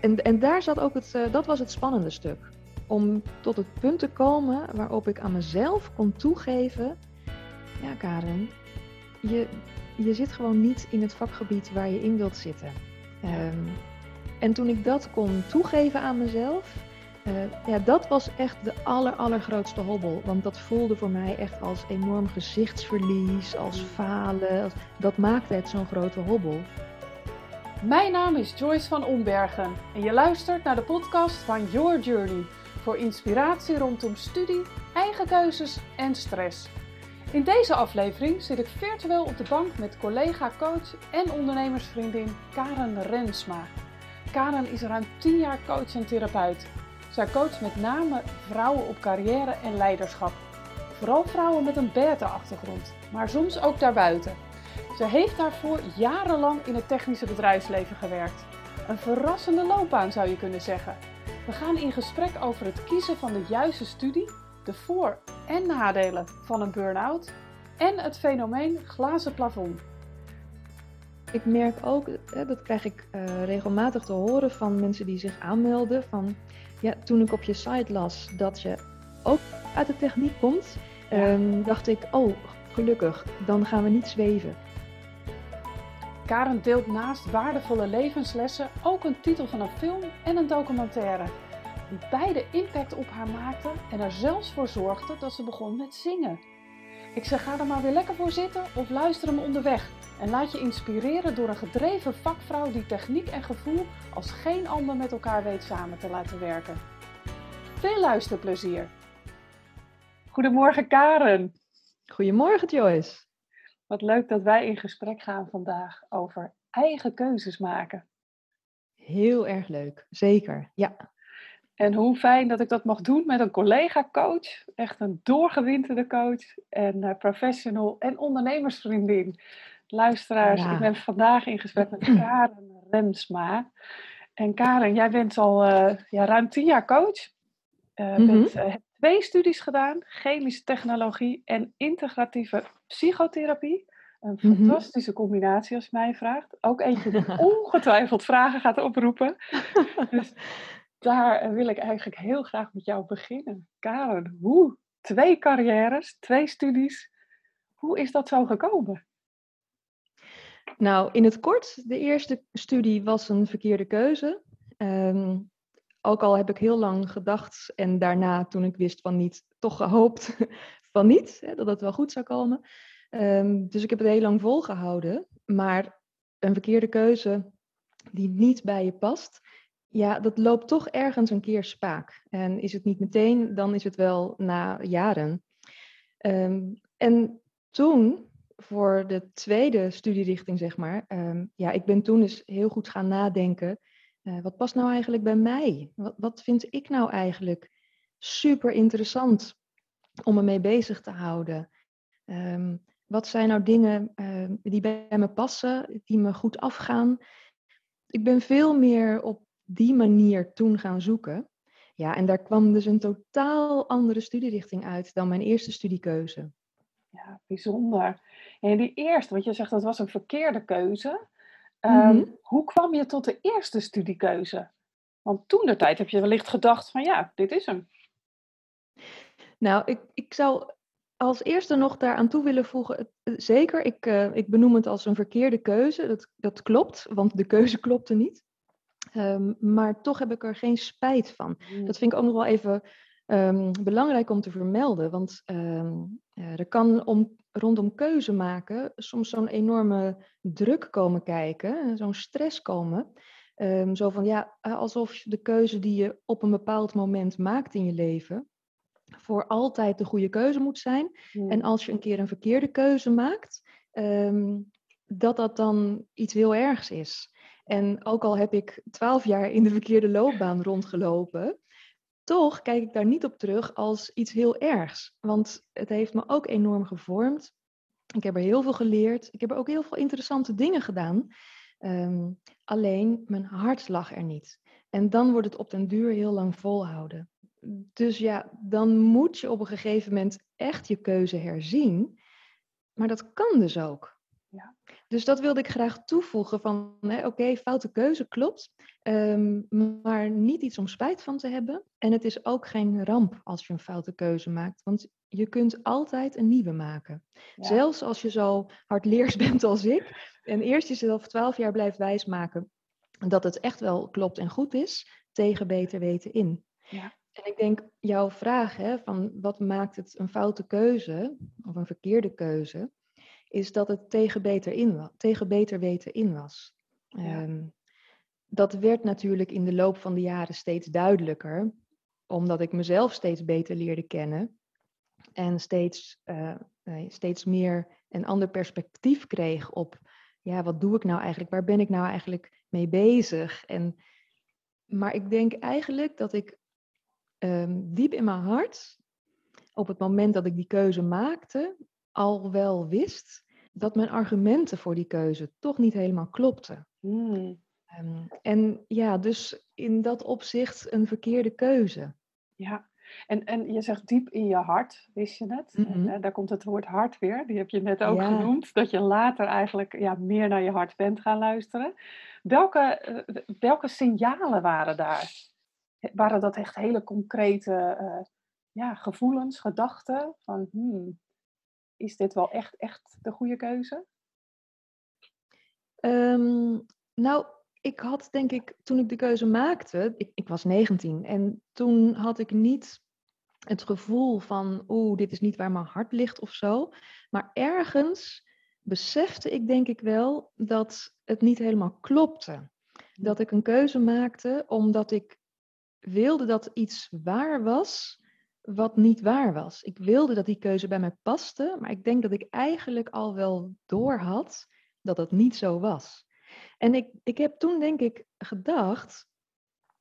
en, en daar zat ook het, dat was het spannende stuk. Om tot het punt te komen waarop ik aan mezelf kon toegeven, ja Karen, je, je zit gewoon niet in het vakgebied waar je in wilt zitten. Ehm, en toen ik dat kon toegeven aan mezelf, uh, ja, dat was echt de aller, allergrootste hobbel. Want dat voelde voor mij echt als enorm gezichtsverlies, als falen. Als, dat maakte het zo'n grote hobbel. Mijn naam is Joyce van Ombergen en je luistert naar de podcast van Your Journey voor inspiratie rondom studie, eigen keuzes en stress. In deze aflevering zit ik virtueel op de bank met collega, coach en ondernemersvriendin Karen Rensma. Karen is ruim 10 jaar coach en therapeut. Zij coacht met name vrouwen op carrière en leiderschap. Vooral vrouwen met een beta-achtergrond, maar soms ook daarbuiten. Ze heeft daarvoor jarenlang in het technische bedrijfsleven gewerkt. Een verrassende loopbaan zou je kunnen zeggen. We gaan in gesprek over het kiezen van de juiste studie, de voor- en nadelen van een burn-out en het fenomeen glazen plafond. Ik merk ook, dat krijg ik uh, regelmatig te horen van mensen die zich aanmelden, van ja, toen ik op je site las dat je ook uit de techniek komt, um, dacht ik, oh gelukkig, dan gaan we niet zweven. Karen deelt naast waardevolle levenslessen ook een titel van een film en een documentaire. Die beide impact op haar maakten en er zelfs voor zorgden dat ze begon met zingen. Ik zeg ga er maar weer lekker voor zitten of luister hem onderweg. En laat je inspireren door een gedreven vakvrouw die techniek en gevoel als geen ander met elkaar weet samen te laten werken. Veel luisterplezier! Goedemorgen Karen. Goedemorgen Joyce. Wat leuk dat wij in gesprek gaan vandaag over eigen keuzes maken. Heel erg leuk, zeker. Ja. En hoe fijn dat ik dat mag doen met een collega-coach. Echt een doorgewinterde coach en uh, professional en ondernemersvriendin. Luisteraars, ik ben vandaag in gesprek met Karen Rensma. En Karen, jij bent al uh, ja, ruim tien jaar coach. Uh, mm -hmm. hebt twee studies gedaan, chemische technologie en integratieve psychotherapie. Een fantastische combinatie als je mij vraagt. Ook eentje die ongetwijfeld vragen gaat oproepen. dus daar wil ik eigenlijk heel graag met jou beginnen. Karen, hoe? Twee carrières, twee studies. Hoe is dat zo gekomen? Nou, in het kort, de eerste studie was een verkeerde keuze. Um, ook al heb ik heel lang gedacht en daarna, toen ik wist van niet, toch gehoopt van niet, hè, dat het wel goed zou komen. Um, dus ik heb het heel lang volgehouden. Maar een verkeerde keuze die niet bij je past, ja, dat loopt toch ergens een keer spaak. En is het niet meteen, dan is het wel na jaren. Um, en toen, voor de tweede studierichting, zeg maar, um, ja, ik ben toen eens heel goed gaan nadenken. Uh, wat past nou eigenlijk bij mij? Wat, wat vind ik nou eigenlijk super interessant om me mee bezig te houden? Um, wat zijn nou dingen uh, die bij me passen, die me goed afgaan? Ik ben veel meer op die manier toen gaan zoeken. Ja, en daar kwam dus een totaal andere studierichting uit dan mijn eerste studiekeuze. Ja, bijzonder. En die eerste, want je zegt dat was een verkeerde keuze. Um, mm-hmm. Hoe kwam je tot de eerste studiekeuze? Want toen de tijd heb je wellicht gedacht van ja, dit is hem. Nou, ik, ik zou als eerste nog daaraan toe willen voegen, zeker, ik, uh, ik benoem het als een verkeerde keuze. Dat, dat klopt, want de keuze klopte niet. Um, maar toch heb ik er geen spijt van. Mm. Dat vind ik ook nog wel even um, belangrijk om te vermelden. Want um, er kan om, rondom keuze maken soms zo'n enorme druk komen kijken, zo'n stress komen. zo van ja, alsof de keuze die je op een bepaald moment maakt in je leven, voor altijd de goede keuze moet zijn. Mm. En als je een keer een verkeerde keuze maakt, dat dat dan iets heel ergs is. En ook al heb ik twaalf jaar in de verkeerde loopbaan rondgelopen, toch kijk ik daar niet op terug als iets heel ergs. Want het heeft me ook enorm gevormd. Ik heb er heel veel geleerd. Ik heb er ook heel veel interessante dingen gedaan. Um, alleen mijn hart lag er niet. En dan wordt het op den duur heel lang volhouden. Dus ja, dan moet je op een gegeven moment echt je keuze herzien. Maar dat kan dus ook. Dus dat wilde ik graag toevoegen van, oké, foute keuze klopt, ehm, maar niet iets om spijt van te hebben. En het is ook geen ramp als je een foute keuze maakt, want je kunt altijd een nieuwe maken. Zelfs als je zo hardleers bent als ik en eerst jezelf twaalf jaar blijft wijsmaken dat het echt wel klopt en goed is, tegen beter weten in. Ja. En ik denk, jouw vraag hè, van wat maakt het een foute keuze of een verkeerde keuze, is dat het tegen beter, in, tegen beter weten in was. Ehm, dat werd natuurlijk in de loop van de jaren steeds duidelijker, omdat ik mezelf steeds beter leerde kennen en steeds, uh, steeds meer een ander perspectief kreeg op, ja, wat doe ik nou eigenlijk? Waar ben ik nou eigenlijk mee bezig? En, maar ik denk eigenlijk dat ik ehm, diep in mijn hart, op het moment dat ik die keuze maakte, al wel wist dat mijn argumenten voor die keuze toch niet helemaal klopten. Hmm. Ehm, en ja, dus in dat opzicht een verkeerde keuze. Ja, en, en je zegt diep in je hart, wist je het? en, uh, daar komt het woord hart weer, die heb je net ook genoemd. Dat je later eigenlijk ja, meer naar je hart bent gaan luisteren. Welke, uh, welke signalen waren daar? Waren dat echt hele concrete uh, ja, gevoelens, gedachten? Van, hmm, is dit wel echt, echt de goede keuze? Um, nou, ik had denk ik, toen ik de keuze maakte, ik, ik was 19 en toen had ik niet het gevoel van, oeh, dit is niet waar mijn hart ligt of zo. Maar ergens besefte ik denk ik wel dat het niet helemaal klopte. Dat ik een keuze maakte omdat ik wilde dat iets waar was wat niet waar was. Ik wilde dat die keuze bij mij paste, maar ik denk dat ik eigenlijk al wel door had dat het niet zo was. En ik, ik heb toen denk ik gedacht,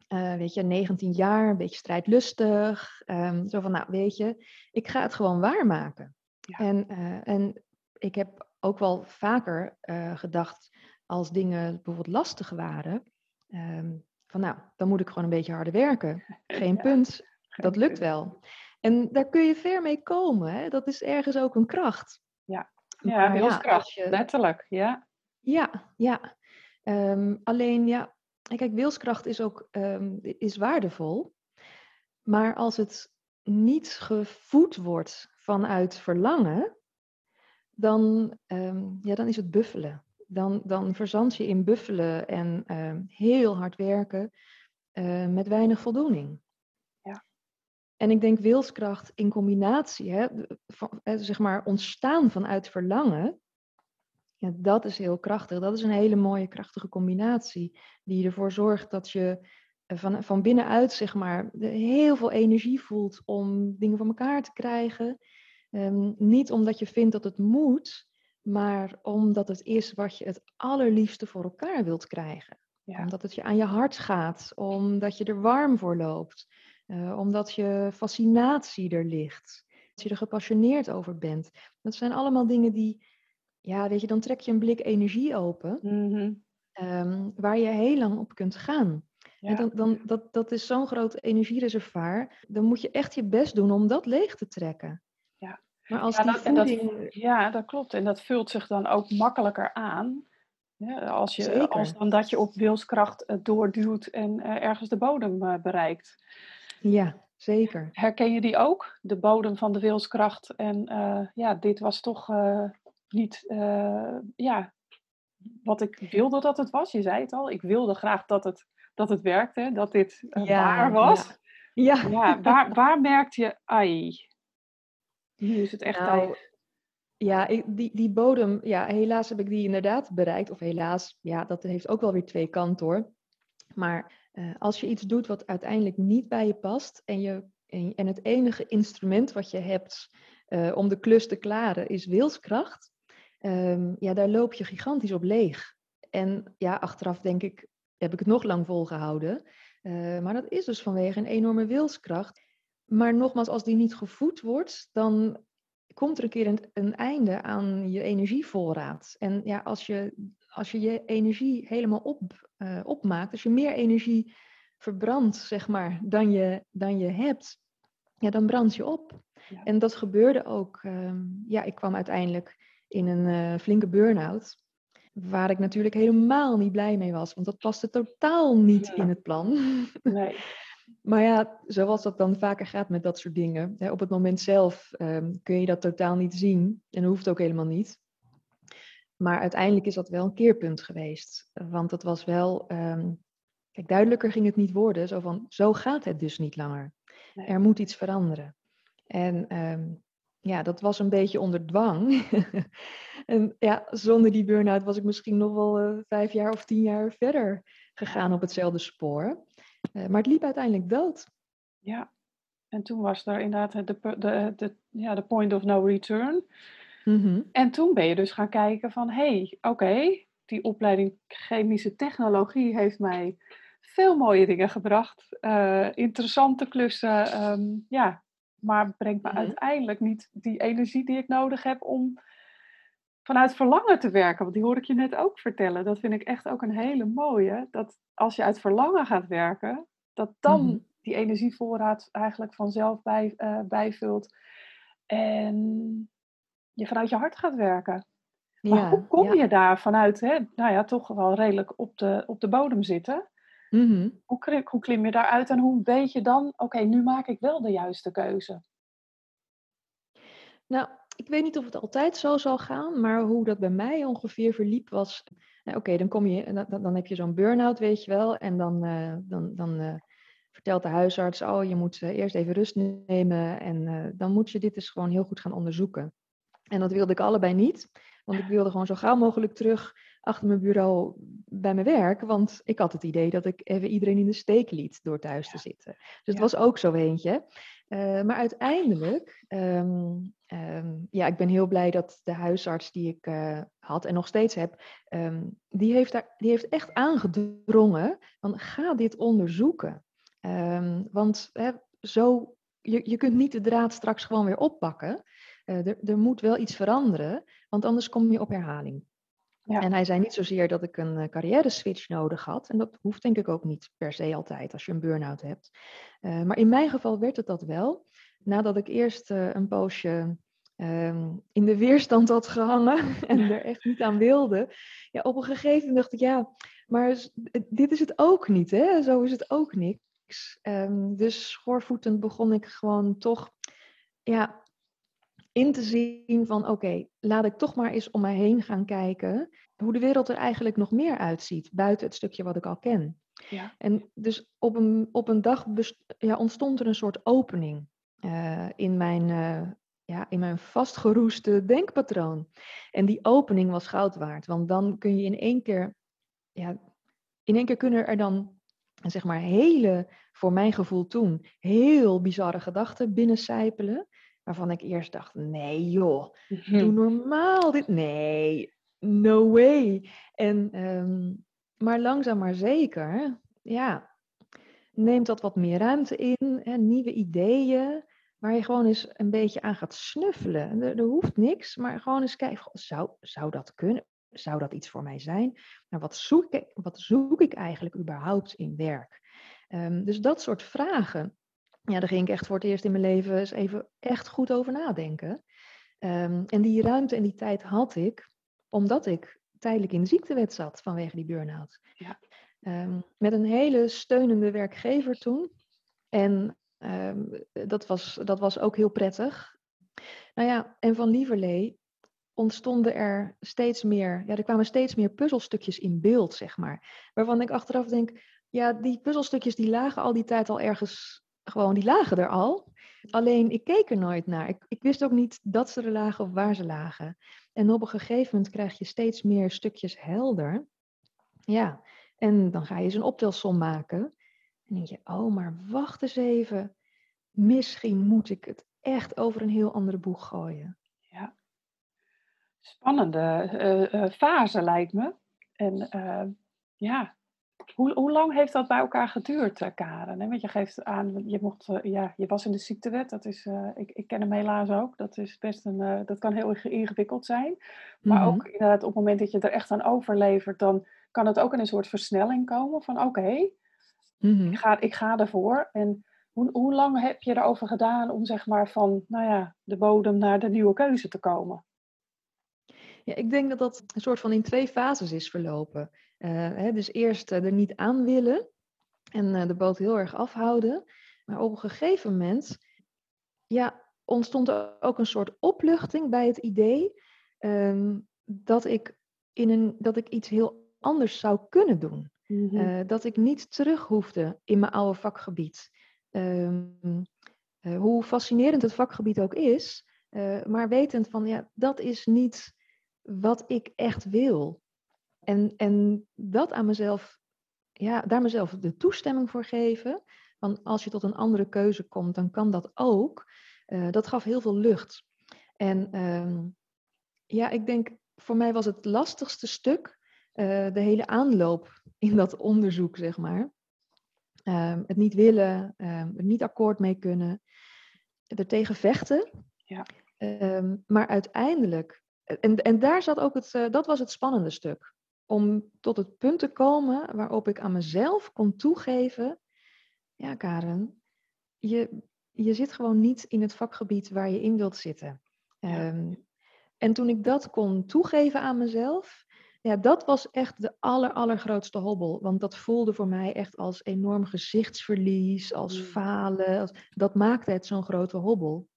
uh, weet je, 19 jaar, een beetje strijdlustig. Um, zo van, nou weet je, ik ga het gewoon waarmaken. Ja. En, uh, en ik heb ook wel vaker uh, gedacht, als dingen bijvoorbeeld lastig waren, um, van nou, dan moet ik gewoon een beetje harder werken. Geen ja. punt, dat lukt wel. En daar kun je ver mee komen. Hè? Dat is ergens ook een kracht. Ja, ja heel ja, kracht, je... letterlijk. Ja, ja. ja. Um, alleen ja, kijk, wilskracht is ook um, is waardevol. Maar als het niet gevoed wordt vanuit verlangen, dan, um, ja, dan is het buffelen. Dan, dan verzand je in buffelen en heel hard werken uh, met weinig voldoening. En ik denk wilskracht in combinatie, hè, van, zeg maar ontstaan vanuit verlangen, ja, dat is heel krachtig. Dat is een hele mooie, krachtige combinatie die ervoor zorgt dat je eh, van, van binnenuit zeg maar, heel veel energie voelt om dingen voor elkaar te krijgen. Um, niet omdat je vindt dat het moet, maar omdat het is wat je het allerliefste voor elkaar wilt krijgen. Ja. Omdat het je aan je hart gaat, omdat je er warm voor loopt. Uh, omdat je fascinatie er ligt. Dat je er gepassioneerd over bent. Dat zijn allemaal dingen die, ja, weet je, dan trek je een blik energie open. Mm-hmm. um, waar je heel lang op kunt gaan. Ja. En dan, dan, dat, dat is zo'n groot energiereservoir. Dan moet je echt je best doen om dat leeg te trekken. Ja, maar als ja, die dat, voeding... dat, ja, dat klopt. En dat vult zich dan ook makkelijker aan. Ja, als, je, als dan dat je op wilskracht uh, doorduwt en uh, ergens de bodem uh, bereikt. Ja, zeker. Herken je die ook? De bodem van de wilskracht. En uh, ja, dit was toch uh, niet uh, ja, wat ik wilde dat het was. Je zei het al. Ik wilde graag dat het, dat het werkte, dat dit ja, waar was. Ja. ja. ja waar, waar merkte je, ai, nu is het echt nou, tijd. Ja, die, die bodem, ja, helaas heb ik die inderdaad bereikt. Of helaas, ja, dat heeft ook wel weer twee kanten hoor. Maar uh, als je iets doet wat uiteindelijk niet bij je past en, je, en, het enige instrument wat je hebt uh, om de klus te klaren is wilskracht, um, ja, daar loop je gigantisch op leeg. En ja, achteraf denk ik, heb ik het nog lang volgehouden. Uh, maar dat is dus vanwege een enorme wilskracht. Maar nogmaals, als die niet gevoed wordt, dan komt er een keer een, een einde aan je energievoorraad. En ja, als je als je je energie helemaal op, uh, opmaakt, als je meer energie verbrandt, zeg maar, dan je, dan je hebt, ja, dan brand je op. En dat gebeurde ook. Uh, ja, ik kwam uiteindelijk in een uh, flinke burn-out. waar ik natuurlijk helemaal niet blij mee was, want dat paste totaal niet in het plan. Nee. maar ja, zoals dat dan vaker gaat met dat soort dingen. Hè, op het moment zelf ehm, kun je dat totaal niet zien en dat hoeft ook helemaal niet. Maar uiteindelijk is dat wel een keerpunt geweest. Want het was wel, ehm, kijk, duidelijker ging het niet worden. Zo van, zo gaat het dus niet langer. Er moet iets veranderen. En ehm, ja, dat was een beetje onder dwang. en ja, zonder die burn-out was ik misschien nog wel uh, vijf jaar of tien jaar verder gegaan op hetzelfde spoor. Uh, maar het liep uiteindelijk dood. Ja, en toen was er inderdaad de, de, de, ja, de point of no return. Mm-hmm. En toen ben je dus gaan kijken van, hé, hey, oké, die opleiding chemische technologie heeft mij veel mooie dingen gebracht. Uh, interessante klussen, um, ja, maar brengt me mm-hmm. uiteindelijk niet die energie die ik nodig heb om vanuit verlangen te werken. Want die hoor ik je net ook vertellen. Dat vind ik echt ook een hele mooie. Dat als je uit verlangen gaat werken, dat dan mm-hmm. die energievoorraad eigenlijk vanzelf bij, uh, bijvult. En je vanuit je hart gaat werken. Maar ja, hoe kom je daar vanuit, hè, nou ja, toch wel redelijk op de, op de bodem zitten? Mm-hmm. hoe, hoe, klim je daaruit en hoe weet je dan, oké, nu maak ik wel de juiste keuze? Nou, ik weet niet of het altijd zo zal gaan, maar hoe dat bij mij ongeveer verliep was, nou, oké, dan kom je, dan, dan heb je zo'n burn-out, weet je wel, en dan, uh, dan, dan uh, vertelt de huisarts, oh, je moet uh, eerst even rust nemen en dan moet je dit dus gewoon heel goed gaan onderzoeken. En dat wilde ik allebei niet, want ik wilde gewoon zo gauw mogelijk terug achter mijn bureau bij mijn werk. Want ik had het idee dat ik even iedereen in de steek liet door thuis te zitten. Dus het was ook zo eentje. Uh, maar uiteindelijk, um, um, ja, ik ben heel blij dat de huisarts die ik uh, had en nog steeds heb, um, die, heeft daar, die heeft echt aangedrongen van ga dit onderzoeken. want hè, zo, je, je kunt niet de draad straks gewoon weer oppakken. Uh, er, moet wel iets veranderen, want anders kom je op herhaling. Ja. En hij zei niet zozeer dat ik een uh, carrière switch nodig had. En dat hoeft denk ik ook niet per se altijd als je een burn-out hebt. Uh, maar in mijn geval werd het dat wel. Nadat ik eerst uh, een poosje um, in de weerstand had gehangen en er echt niet aan wilde. Ja, op een gegeven moment dacht ik, ja, maar dit is het ook niet, hè? Zo is het ook niks. Um, dus schoorvoetend begon ik gewoon toch ja, in te zien van oké, laat ik toch maar eens om mij heen gaan kijken hoe de wereld er eigenlijk nog meer uitziet, buiten het stukje wat ik al ken. Ja. En dus op een, op een dag ja, ontstond er een soort opening uh, in, mijn, uh, ja, in mijn vastgeroeste denkpatroon. En die opening was goud waard, want dan kun je in één keer, ja, in één keer kunnen er dan zeg maar hele, voor mijn gevoel toen, heel bizarre gedachten binnencijpelen waarvan ik eerst dacht, nee joh, doe mhm. normaal dit. Nee, no way. En, um, maar langzaam maar zeker, ja, neemt dat wat meer ruimte in, hè, nieuwe ideeën, waar je gewoon eens een beetje aan gaat snuffelen. Er, er hoeft niks, maar gewoon eens kijken, zou, zou dat kunnen? Zou dat iets voor mij zijn? Nou, wat, zoek ik, wat zoek ik eigenlijk überhaupt in werk? Um, dus dat soort vragen, ja, daar ging ik echt voor het eerst in mijn leven eens even echt goed over nadenken. Um, en die ruimte en die tijd had ik, omdat ik tijdelijk in de ziektewet zat vanwege die burn-out. Ja. Um, met een hele steunende werkgever toen. En um, dat, was, dat was ook heel prettig. Nou ja, en van Lieverlee ontstonden er steeds meer, ja, er kwamen steeds meer puzzelstukjes in beeld, zeg maar. Waarvan ik achteraf denk, ja, die puzzelstukjes die lagen al die tijd al ergens gewoon, die lagen er al. Alleen ik keek er nooit naar. Ik, ik wist ook niet dat ze er lagen of waar ze lagen. En op een gegeven moment krijg je steeds meer stukjes helder. Ja, en dan ga je eens een optelsom maken. En denk je, oh, maar wacht eens even. Misschien moet ik het echt over een heel andere boeg gooien. Ja, spannende uh, fase lijkt me. En uh, ja, hoe, hoe lang heeft dat bij elkaar geduurd, uh, Karen? Want je geeft aan, je, mocht, uh, ja, je was in de ziektewet. Dat is, uh, ik, ik ken hem helaas ook. Dat, is best een, dat kan heel ingewikkeld zijn. Maar mm-hmm. ook inderdaad, op het moment dat je er echt aan overlevert, dan kan het ook in een soort versnelling komen van oké, okay, ik, ga, ik ga ervoor. En hoe, hoe lang heb je erover gedaan om zeg maar van nou ja, de bodem naar de nieuwe keuze te komen? Ja, ik denk dat dat een soort van in twee fases is verlopen. Uh, hè, dus eerst er niet aan willen en de boot heel erg afhouden. Maar op een gegeven moment ja, ontstond er ook een soort opluchting bij het idee ehm, dat, ik in een, dat ik iets heel anders zou kunnen doen. Mm dat ik niet terug hoefde in mijn oude vakgebied. Ehm, eh, hoe fascinerend het vakgebied ook is, uh, maar wetend van ja, dat is niet wat ik echt wil. En, en dat aan mezelf, ja, daar mezelf de toestemming voor geven. Want als je tot een andere keuze komt, dan kan dat ook. Uh, dat gaf heel veel lucht. En ehm, ja, ik denk, voor mij was het lastigste stuk de hele aanloop in dat onderzoek, zeg maar. Um, het niet willen, um, er niet akkoord mee kunnen er tegen vechten. Ja. Ehm, maar uiteindelijk, en, en daar zat ook het, uh, dat was het spannende stuk. Om tot het punt te komen waarop ik aan mezelf kon toegeven, ja Karen, je, je zit gewoon niet in het vakgebied waar je in wilt zitten. Ja. Um, en toen ik dat kon toegeven aan mezelf, ja, dat was echt de aller, allergrootste hobbel. Want dat voelde voor mij echt als enorm gezichtsverlies, als mm. falen. Als, dat maakte het zo'n grote hobbel.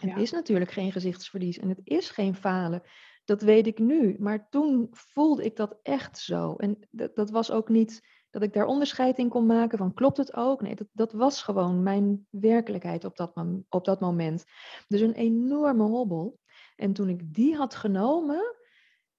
Het is natuurlijk geen gezichtsverlies en het is geen falen. Dat weet ik nu. Maar toen voelde ik dat echt zo. En dat, dat was ook niet dat ik daar onderscheid in kon maken van klopt het ook? Nee, dat, dat was gewoon mijn werkelijkheid op dat, op dat moment. Dus een enorme hobbel. En toen ik die had genomen,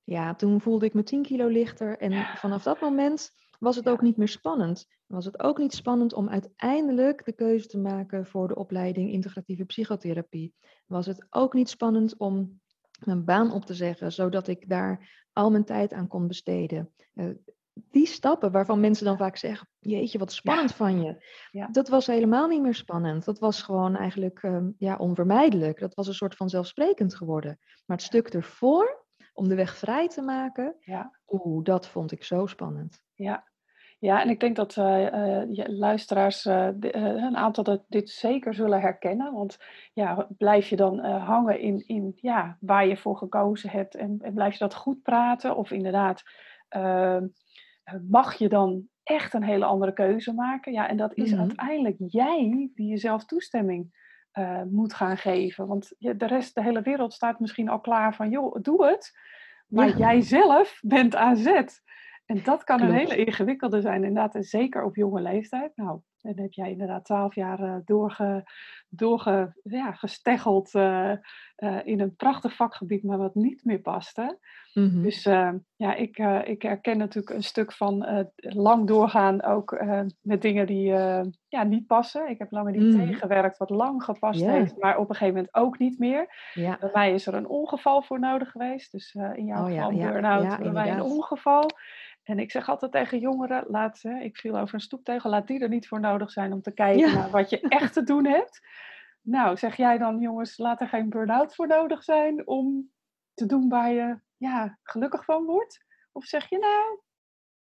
ja, toen voelde ik me 10 kilo lichter. En vanaf dat moment was het ook niet meer spannend. Was het ook niet spannend om uiteindelijk de keuze te maken voor de opleiding integratieve psychotherapie. Was het ook niet spannend om mijn baan op te zeggen, zodat ik daar al mijn tijd aan kon besteden. Uh, die stappen waarvan mensen dan vaak zeggen: Jeetje, wat spannend van je. Ja. Dat was helemaal niet meer spannend. Dat was gewoon eigenlijk um, ja, onvermijdelijk. Dat was een soort van zelfsprekend geworden. Maar het stuk ervoor, om de weg vrij te maken, ja. oeh, dat vond ik zo spannend. Ja, ja en ik denk dat uh, luisteraars, uh, een aantal dat dit zeker zullen herkennen. Want ja, blijf je dan hangen in, in ja, waar je voor gekozen hebt en, en blijf je dat goed praten? Of inderdaad, ehm, mag je dan echt een hele andere keuze maken? Ja, en dat is mm-hmm. uiteindelijk jij die jezelf toestemming moet gaan geven. Want de rest, de hele wereld staat misschien al klaar van, joh, doe het. Maar jij zelf bent aan zet. En dat kan een hele ingewikkelde zijn, inderdaad, en zeker op jonge leeftijd. Nou, dan heb jij inderdaad twaalf jaar uh, doorge, doorge, ja, gesteggeld uh, uh, in een prachtig vakgebied, maar wat niet meer paste. Mm-hmm. Dus ja, ik, ik herken natuurlijk een stuk van lang doorgaan ook met dingen die ja, niet passen. Ik heb langer niet mm-hmm. tegengewerkt wat lang gepast yeah. heeft, maar op een gegeven moment ook niet meer. Bij mij is er een ongeval voor nodig geweest. Dus in jouw oh, geval ja, burn-out, ja, bij mij een ongeval. En ik zeg altijd tegen jongeren, laat, ik viel over een stoeptegel, laat die er niet voor nodig zijn om te kijken naar wat je echt te doen hebt. Nou, zeg jij dan, jongens, laat er geen burn-out voor nodig zijn om te doen waar je ja, gelukkig van wordt? Of zeg je nou,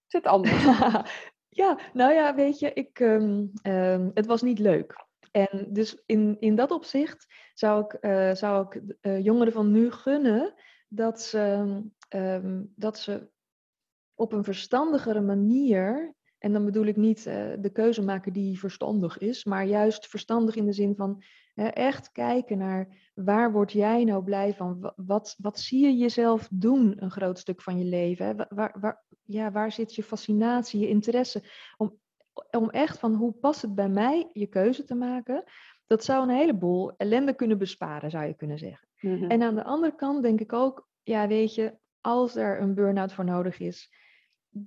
zit anders? ja, nou ja, weet je, ik, um, um, het was niet leuk. En dus in, in dat opzicht zou ik, uh, zou ik uh, jongeren van nu gunnen dat ze, um, dat ze op een verstandigere manier, en dan bedoel ik niet uh, de keuze maken die verstandig is, maar juist verstandig in de zin van echt kijken naar waar word jij nou blij van? Wat, wat zie je jezelf doen een groot stuk van je leven? Hè? Waar, waar, ja, waar zit je fascinatie, je interesse? Om, om echt van hoe past het bij mij je keuze te maken? Dat zou een heleboel ellende kunnen besparen, zou je kunnen zeggen. Mhm. En aan de andere kant denk ik ook, ja weet je, als er een burn-out voor nodig is,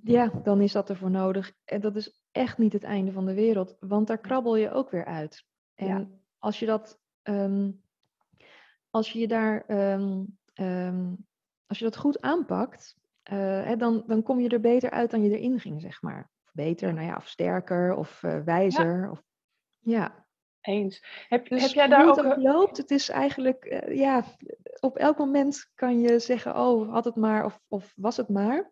ja, dan is dat ervoor nodig. En dat is echt niet het einde van de wereld, want daar krabbel je ook weer uit. En als je dat, um, als je daar, um, um, als je dat goed aanpakt, uh, hè, dan, dan kom je er beter uit dan je erin ging, zeg maar. Of beter, nou ja, of sterker, of uh, wijzer. Ja. Of, ja. Eens. Heb, dus heb jij daar ook... Het loopt, het is eigenlijk, uh, ja, op elk moment kan je zeggen, oh, had het maar, of, of was het maar.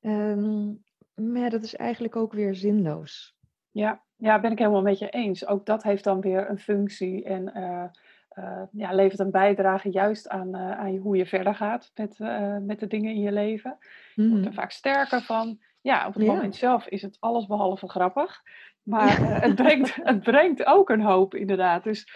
Um, maar ja, dat is eigenlijk ook weer zinloos. Ja, ja, ben ik helemaal met je eens. Ook dat heeft dan weer een functie. En uh, ja, levert een bijdrage juist aan, aan hoe je verder gaat met, met de dingen in je leven. Je wordt er mhm. vaak sterker van. Ja, op het moment zelf is het alles behalve grappig. Maar het, brengt, het brengt ook een hoop, inderdaad. Dus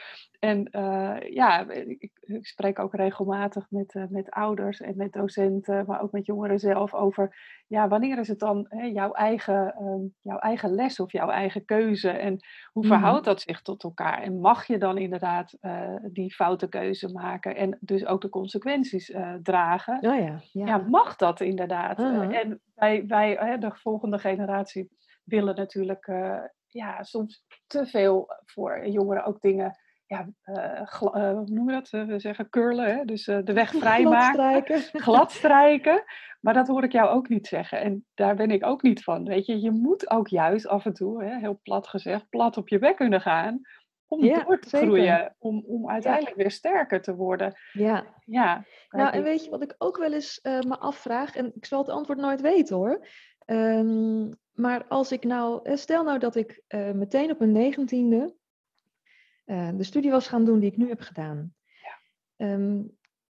en uh, ja, ik, ik, spreek ook regelmatig met, uh, met ouders en met docenten, maar ook met jongeren zelf over, ja, wanneer is het dan hè, jouw, eigen, uh, jouw eigen les of jouw eigen keuze en hoe mhm. verhoudt dat zich tot elkaar? En mag je dan inderdaad eh, die foute keuze maken en dus ook de consequenties dragen? Oh ja, ja. ja, mag dat inderdaad? Uh-huh. en wij, wij de volgende generatie willen natuurlijk ja, soms te veel voor jongeren ook dingen ja, uh, hoe noemen we dat? we zeggen curlen, hè? dus de weg vrijmaken. Gladstrijken. Maar dat hoor ik jou ook niet zeggen. En daar ben ik ook niet van. Weet je, je moet ook juist af en toe, hè, heel plat gezegd, plat op je bek kunnen gaan. Om door te groeien. Om, om uiteindelijk weer sterker te worden. Ja. ja nou, en weet je wat ik ook wel eens me afvraag? En ik zal het antwoord nooit weten hoor. Ehm, maar als ik nou, stel nou dat ik meteen op mijn negentiende uh, de studie was gaan doen die ik nu heb gedaan. Ja. Ehm,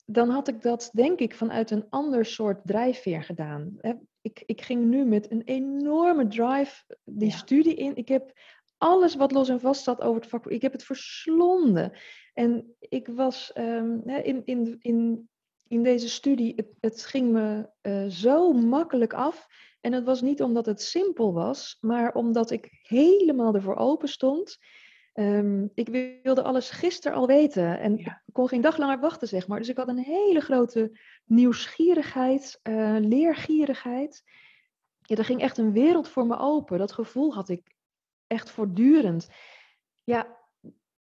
dan had ik dat denk ik vanuit een ander soort drijfveer gedaan. Ik, ik ging nu met een enorme drive die studie in. Ik heb alles wat los en vast zat over het vak, ik heb het verslonden. En ik was um, in, in, in, in deze studie, het, het ging me uh, zo makkelijk af. En het was niet omdat het simpel was, maar omdat ik helemaal ervoor open stond. Ehm, ik wilde alles gisteren al weten en ik kon geen dag langer wachten, zeg maar. Dus ik had een hele grote nieuwsgierigheid, uh, leergierigheid. Ja, er ging echt een wereld voor me open. Dat gevoel had ik echt voortdurend. Ja,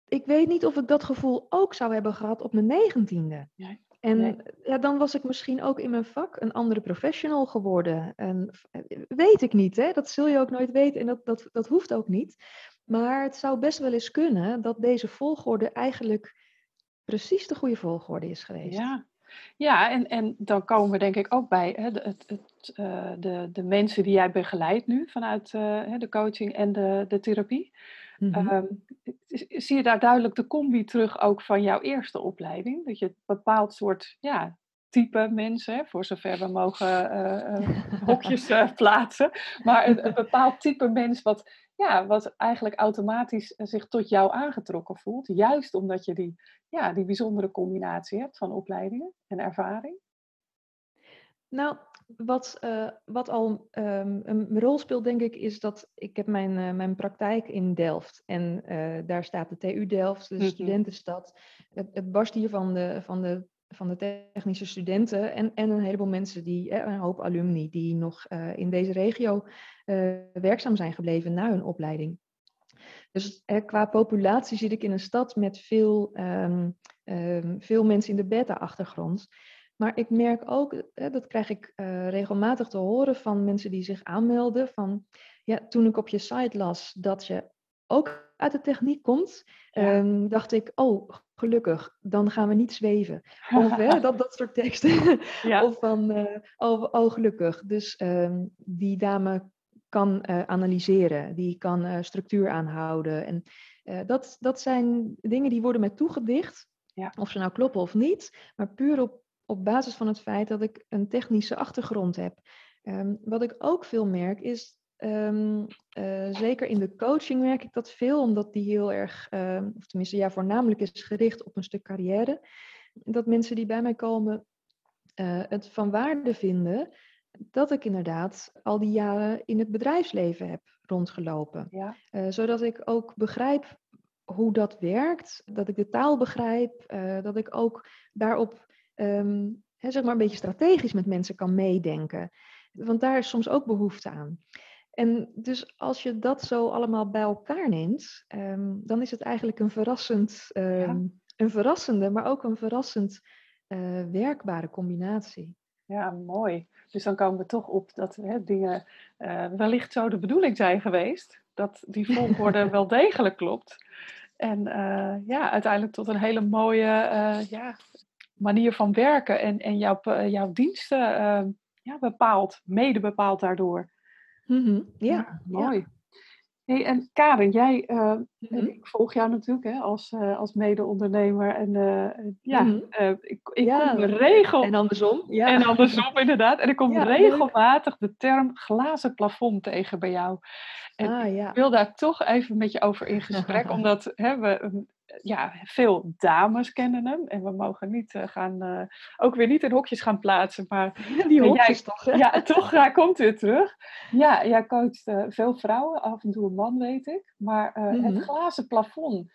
ik weet niet of ik dat gevoel ook zou hebben gehad op mijn negentiende. Ja. En ja, dan was ik misschien ook in mijn vak een andere professional geworden. En, weet ik niet, hè? dat zul je ook nooit weten en dat, dat, dat hoeft ook niet. Maar het zou best wel eens kunnen dat deze volgorde eigenlijk precies de goede volgorde is geweest. Ja, ja en, en dan komen we denk ik ook bij hè, de, het, het, uh, de, de mensen die jij begeleidt nu vanuit uh, de coaching en de, de therapie. Mm -hmm. zie je daar duidelijk de combi terug ook van jouw eerste opleiding? Dat je een bepaald soort ja, type mensen, voor zover we mogen uh, hokjes plaatsen, maar een, een bepaald type mens wat ja, wat eigenlijk automatisch eh, zich tot jou aangetrokken voelt. Juist omdat je die, ja, die bijzondere combinatie hebt van opleidingen en ervaring. Nou, wat, uh, wat al um, een rol speelt, denk ik, is dat ik heb mijn, uh, mijn praktijk in Delft. En uh, daar staat de TU Delft, de mm -hmm. studentenstad. Het, het barst hier van de, van de van de technische studenten en, en een heleboel mensen die, een hoop alumni die nog in deze regio werkzaam zijn gebleven na hun opleiding. Dus qua populatie zit ik in een stad met veel, um, um, veel mensen in de beta-achtergrond. Maar ik merk ook, dat krijg ik regelmatig te horen van mensen die zich aanmelden, van ja, toen ik op je site las dat je ook uit de techniek komt, ja. um, dacht ik, oh, gelukkig, dan gaan we niet zweven. Of hè, dat, dat soort teksten. Ja. Of van, uh, oh, oh, gelukkig. Dus um, die dame kan uh, analyseren, die kan structuur aanhouden. En dat, dat zijn dingen die worden mij toegedicht, ja. of ze nou kloppen of niet, maar puur op, op basis van het feit dat ik een technische achtergrond heb. Um, wat ik ook veel merk is Um, uh, zeker in de coaching merk ik dat veel, omdat die heel erg, uh, of tenminste ja, voornamelijk is gericht op een stuk carrière. Dat mensen die bij mij komen uh, het van waarde vinden dat ik inderdaad al die jaren in het bedrijfsleven heb rondgelopen. Ja. zodat ik ook begrijp hoe dat werkt, dat ik de taal begrijp, dat ik ook daarop um, hè, zeg maar een beetje strategisch met mensen kan meedenken. Want daar is soms ook behoefte aan. En dus als je dat zo allemaal bij elkaar neemt, um, dan is het eigenlijk een, verrassend, um, een verrassende, maar ook een verrassend uh, werkbare combinatie. Ja, mooi. Dus dan komen we toch op dat hè, dingen uh, wellicht zo de bedoeling zijn geweest. Dat die volgorde wel degelijk klopt. En uh, ja, uiteindelijk tot een hele mooie ja, manier van werken en, en jouw, jouw diensten ja, bepaalt, mede bepaalt daardoor. Mm -hmm. ja, mooi. Hey, en Karen, jij, uh, ik volg jou natuurlijk hè, als, uh, als mede-ondernemer. En uh, ja, mm -hmm. ik, ik ja, kom regel... En andersom. Ja. En andersom, inderdaad. En ik kom ja, regelmatig leuk. de term glazen plafond tegen bij jou. En ah, ja. ik wil daar toch even met je over in gesprek, omdat hè, we ja, veel dames kennen hem. En we mogen niet uh, gaan, uh, ook weer niet in hokjes gaan plaatsen. Maar die hokjes toch? Hè? Ja, toch ja, komt weer terug. Ja, jij coacht uh, veel vrouwen, af en toe een man weet ik. Maar mm -hmm. het mhm. glazen plafond.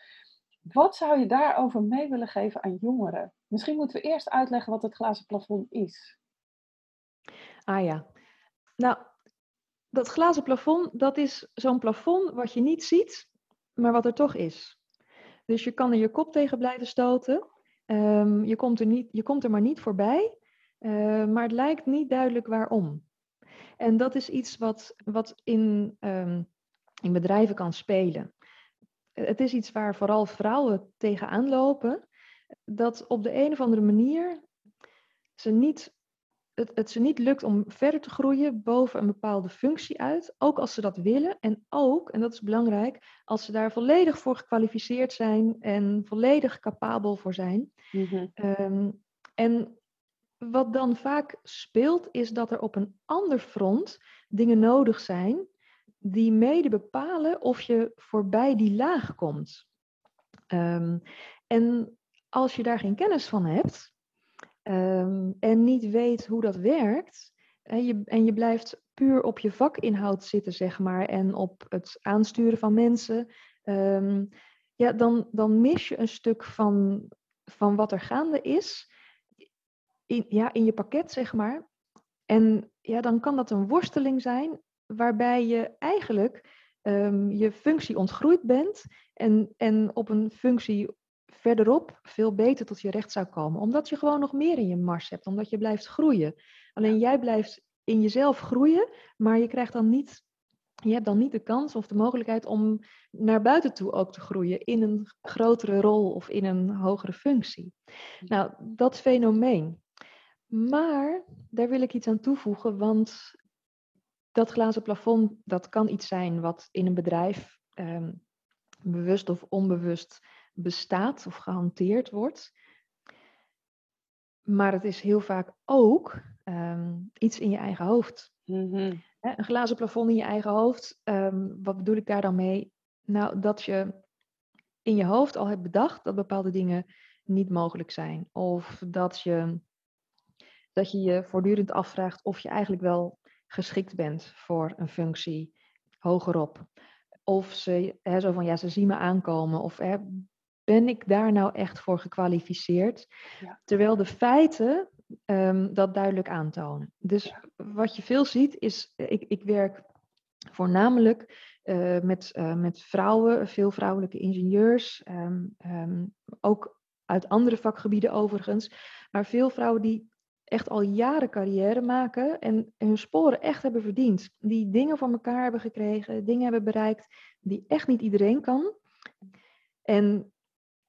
Wat zou je daarover mee willen geven aan jongeren? Misschien moeten we eerst uitleggen wat het glazen plafond is. Ah ja. Nou, dat glazen plafond, dat is zo'n plafond wat je niet ziet, maar wat er toch is. Dus je kan er je kop tegen blijven stoten. Um, je, komt er niet, je komt er maar niet voorbij. Uh, maar het lijkt niet duidelijk waarom. En dat is iets wat, wat in, um, in bedrijven kan spelen. Het is iets waar vooral vrouwen tegenaan lopen. Dat op de een of andere manier ze niet het, het ze niet lukt om verder te groeien boven een bepaalde functie uit, ook als ze dat willen en ook, en dat is belangrijk, als ze daar volledig voor gekwalificeerd zijn en volledig capabel voor zijn. Mm-hmm. Um, en wat dan vaak speelt, is dat er op een ander front dingen nodig zijn die mede bepalen of je voorbij die laag komt. Um, en als je daar geen kennis van hebt, um, en niet weet hoe dat werkt, en je, en je blijft puur op je vakinhoud zitten, zeg maar, en op het aansturen van mensen, um, ja, dan, dan mis je een stuk van, van wat er gaande is in, ja, in je pakket, zeg maar. En ja, dan kan dat een worsteling zijn waarbij je eigenlijk um, je functie ontgroeid bent en, en op een functie verderop veel beter tot je recht zou komen. Omdat je gewoon nog meer in je mars hebt, omdat je blijft groeien. Alleen jij blijft in jezelf groeien, maar je krijgt dan niet, je hebt dan niet de kans of de mogelijkheid om naar buiten toe ook te groeien in een grotere rol of in een hogere functie. Nou, dat fenomeen. Maar daar wil ik iets aan toevoegen, want dat glazen plafond, dat kan iets zijn wat in een bedrijf um, bewust of onbewust bestaat of gehanteerd wordt. Maar het is heel vaak ook um, iets in je eigen hoofd. Mm-hmm. Een glazen plafond in je eigen hoofd. Um, wat bedoel ik daar dan mee? Nou, dat je in je hoofd al hebt bedacht dat bepaalde dingen niet mogelijk zijn. Of dat je dat je, je voortdurend afvraagt of je eigenlijk wel geschikt bent voor een functie hogerop. Of ze, hè, zo van ja, ze zien me aankomen. Of hè, ben ik daar nou echt voor gekwalificeerd? Ja. Terwijl de feiten um, dat duidelijk aantonen. Dus wat je veel ziet is, ik, ik werk voornamelijk uh, met, uh, met vrouwen, veel vrouwelijke ingenieurs, um, um, ook uit andere vakgebieden overigens, maar veel vrouwen die echt al jaren carrière maken en hun sporen echt hebben verdiend. Die dingen voor elkaar hebben gekregen, dingen hebben bereikt die echt niet iedereen kan. En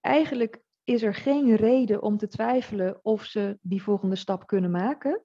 eigenlijk is er geen reden om te twijfelen of ze die volgende stap kunnen maken.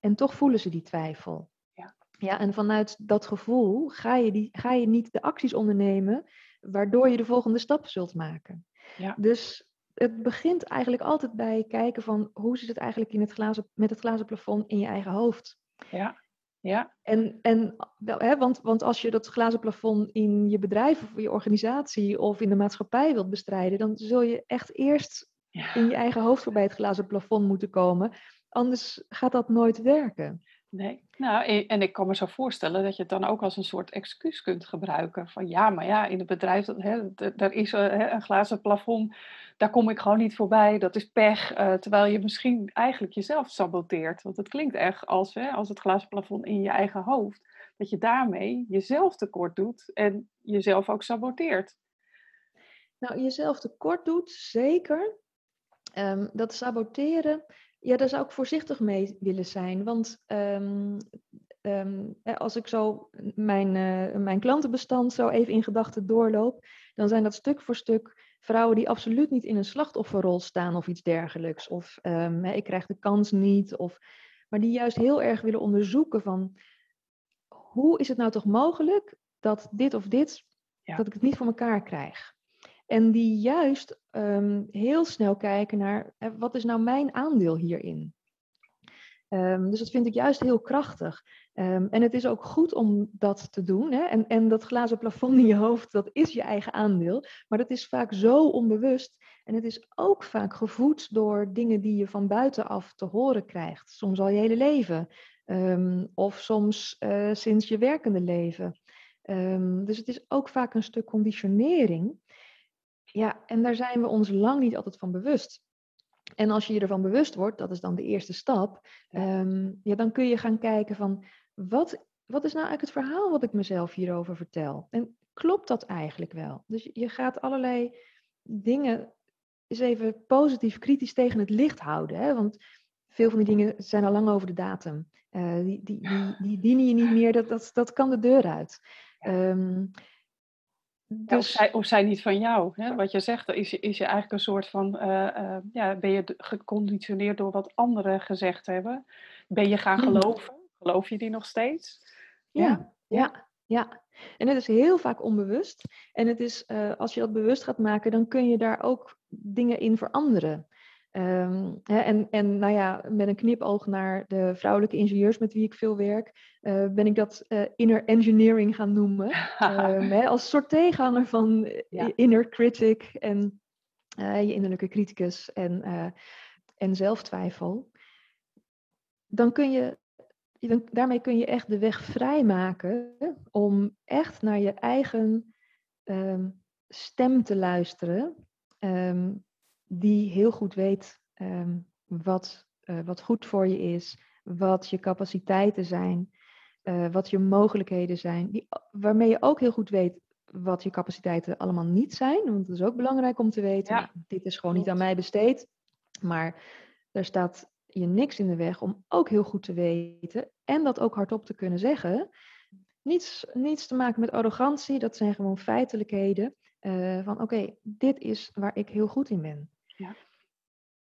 En toch voelen ze die twijfel. Ja, ja en vanuit dat gevoel ga je, die, ga je niet de acties ondernemen waardoor je de volgende stap zult maken. Ja. Dus het begint eigenlijk altijd bij kijken van hoe zit het eigenlijk in het glazen, met het glazen plafond in je eigen hoofd. Ja. Ja. En, en hè, want, want als je dat glazen plafond in je bedrijf of je organisatie of in de maatschappij wilt bestrijden, dan zul je echt eerst in je eigen hoofd voorbij het glazen plafond moeten komen. Anders gaat dat nooit werken. Nee, nou, en ik kan me zo voorstellen dat je het dan ook als een soort excuus kunt gebruiken. Van ja, maar ja, in het bedrijf, hè, daar is een glazen plafond, daar kom ik gewoon niet voorbij, dat is pech. Uh, terwijl je misschien eigenlijk jezelf saboteert. Want het klinkt echt als, hè, als het glazen plafond in je eigen hoofd, dat je daarmee jezelf tekort doet en jezelf ook saboteert. Nou, jezelf tekort doet, zeker. Um, dat saboteren, ja, daar zou ik voorzichtig mee willen zijn. Want um, um, als ik zo mijn, uh, mijn klantenbestand zo even in gedachten doorloop, dan zijn dat stuk voor stuk vrouwen die absoluut niet in een slachtofferrol staan of iets dergelijks. Of um, ik krijg de kans niet. Of, maar die juist heel erg willen onderzoeken van hoe is het nou toch mogelijk dat dit of dit, dat ik het niet voor elkaar krijg. En die juist ehm, heel snel kijken naar wat is nou mijn aandeel hierin. Um, dus dat vind ik juist heel krachtig. Um, en het is ook goed om dat te doen. Hè? En, en dat glazen plafond in je hoofd, dat is je eigen aandeel. Maar dat is vaak zo onbewust. En het is ook vaak gevoed door dingen die je van buitenaf te horen krijgt. Soms al je hele leven. Of soms uh, sinds je werkende leven. dus het is ook vaak een stuk conditionering. Ja, en daar zijn we ons lang niet altijd van bewust. En als je je ervan bewust wordt, dat is dan de eerste stap, ja. Um, ja, dan kun je gaan kijken van wat, wat is nou eigenlijk het verhaal wat ik mezelf hierover vertel? En klopt dat eigenlijk wel? Dus je gaat allerlei dingen eens even positief kritisch tegen het licht houden. Hè? Want veel van die dingen zijn al lang over de datum. Uh, die, die, die, die, dienen je niet meer, dat, dat, dat kan de deur uit. Um, dus... Of, zij, of zij niet van jou. Hè? Wat je zegt, is, is je eigenlijk een soort van, uh, uh, ja, ben je geconditioneerd door wat anderen gezegd hebben? Ben je gaan geloven? Geloof je die nog steeds? Ja, ja, ja. ja. En het is heel vaak onbewust. En het is, uh, als je dat bewust gaat maken, dan kun je daar ook dingen in veranderen. Um, hè, en, en nou ja, met een knipoog naar de vrouwelijke ingenieurs met wie ik veel werk, uh, ben ik dat uh, inner engineering gaan noemen. um, hè, als soort tegenhanger van ja. inner critic en uh, je innerlijke criticus en, en zelftwijfel. Dan kun je, dan, daarmee kun je echt de weg vrijmaken om echt naar je eigen um, stem te luisteren die heel goed weet um, wat, uh, wat goed voor je is, wat je capaciteiten zijn, uh, wat je mogelijkheden zijn, die, waarmee je ook heel goed weet wat je capaciteiten allemaal niet zijn. Want dat is ook belangrijk om te weten. Ja. Dit is gewoon niet aan mij besteed. Maar er staat je niks in de weg om ook heel goed te weten en dat ook hardop te kunnen zeggen. Niets, niets te maken met arrogantie, dat zijn gewoon feitelijkheden. Uh, van oké, dit is waar ik heel goed in ben. Ja.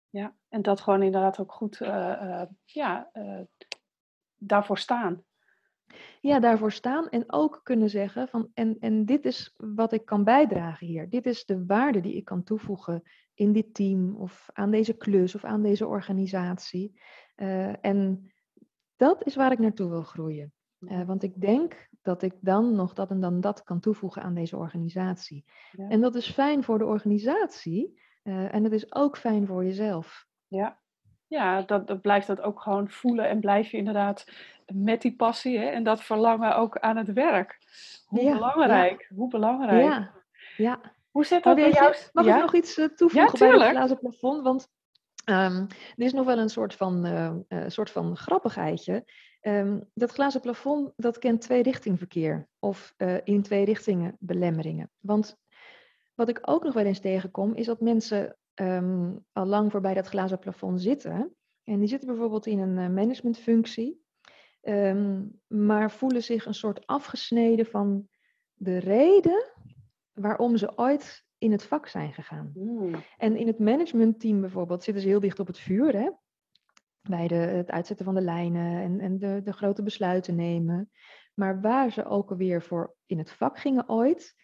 ja, en dat gewoon inderdaad ook goed uh, uh, ja, uh, daarvoor staan. Ja, daarvoor staan en ook kunnen zeggen van en, en dit is wat ik kan bijdragen hier. Dit is de waarde die ik kan toevoegen in dit team of aan deze klus of aan deze organisatie. en dat is waar ik naartoe wil groeien. want ik denk dat ik dan nog dat en dan dat kan toevoegen aan deze organisatie. Ja. En dat is fijn voor de organisatie, uh, en het is ook fijn voor jezelf. Ja, ja dat, dat blijft dat ook gewoon voelen en blijf je inderdaad met die passie hè, en dat verlangen ook aan het werk. Hoe ja, belangrijk, ja. hoe belangrijk. Ja, ja. Hoe zit dat bij jou? Mag ik nog iets uh, toevoegen bij het glazen plafond? Want um, er is nog wel een soort van, uh, soort van grappigheidje. Um, dat glazen plafond dat kent twee richting verkeer of in twee richtingen belemmeringen. Want wat ik ook nog wel eens tegenkom, is dat mensen um, al lang voorbij dat glazen plafond zitten. En die zitten bijvoorbeeld in een uh, managementfunctie, um, maar voelen zich een soort afgesneden van de reden waarom ze ooit in het vak zijn gegaan. Mm. En in het managementteam bijvoorbeeld zitten ze heel dicht op het vuur, hè? bij de, het uitzetten van de lijnen en, en de, de grote besluiten nemen. Maar waar ze ook alweer voor in het vak gingen ooit,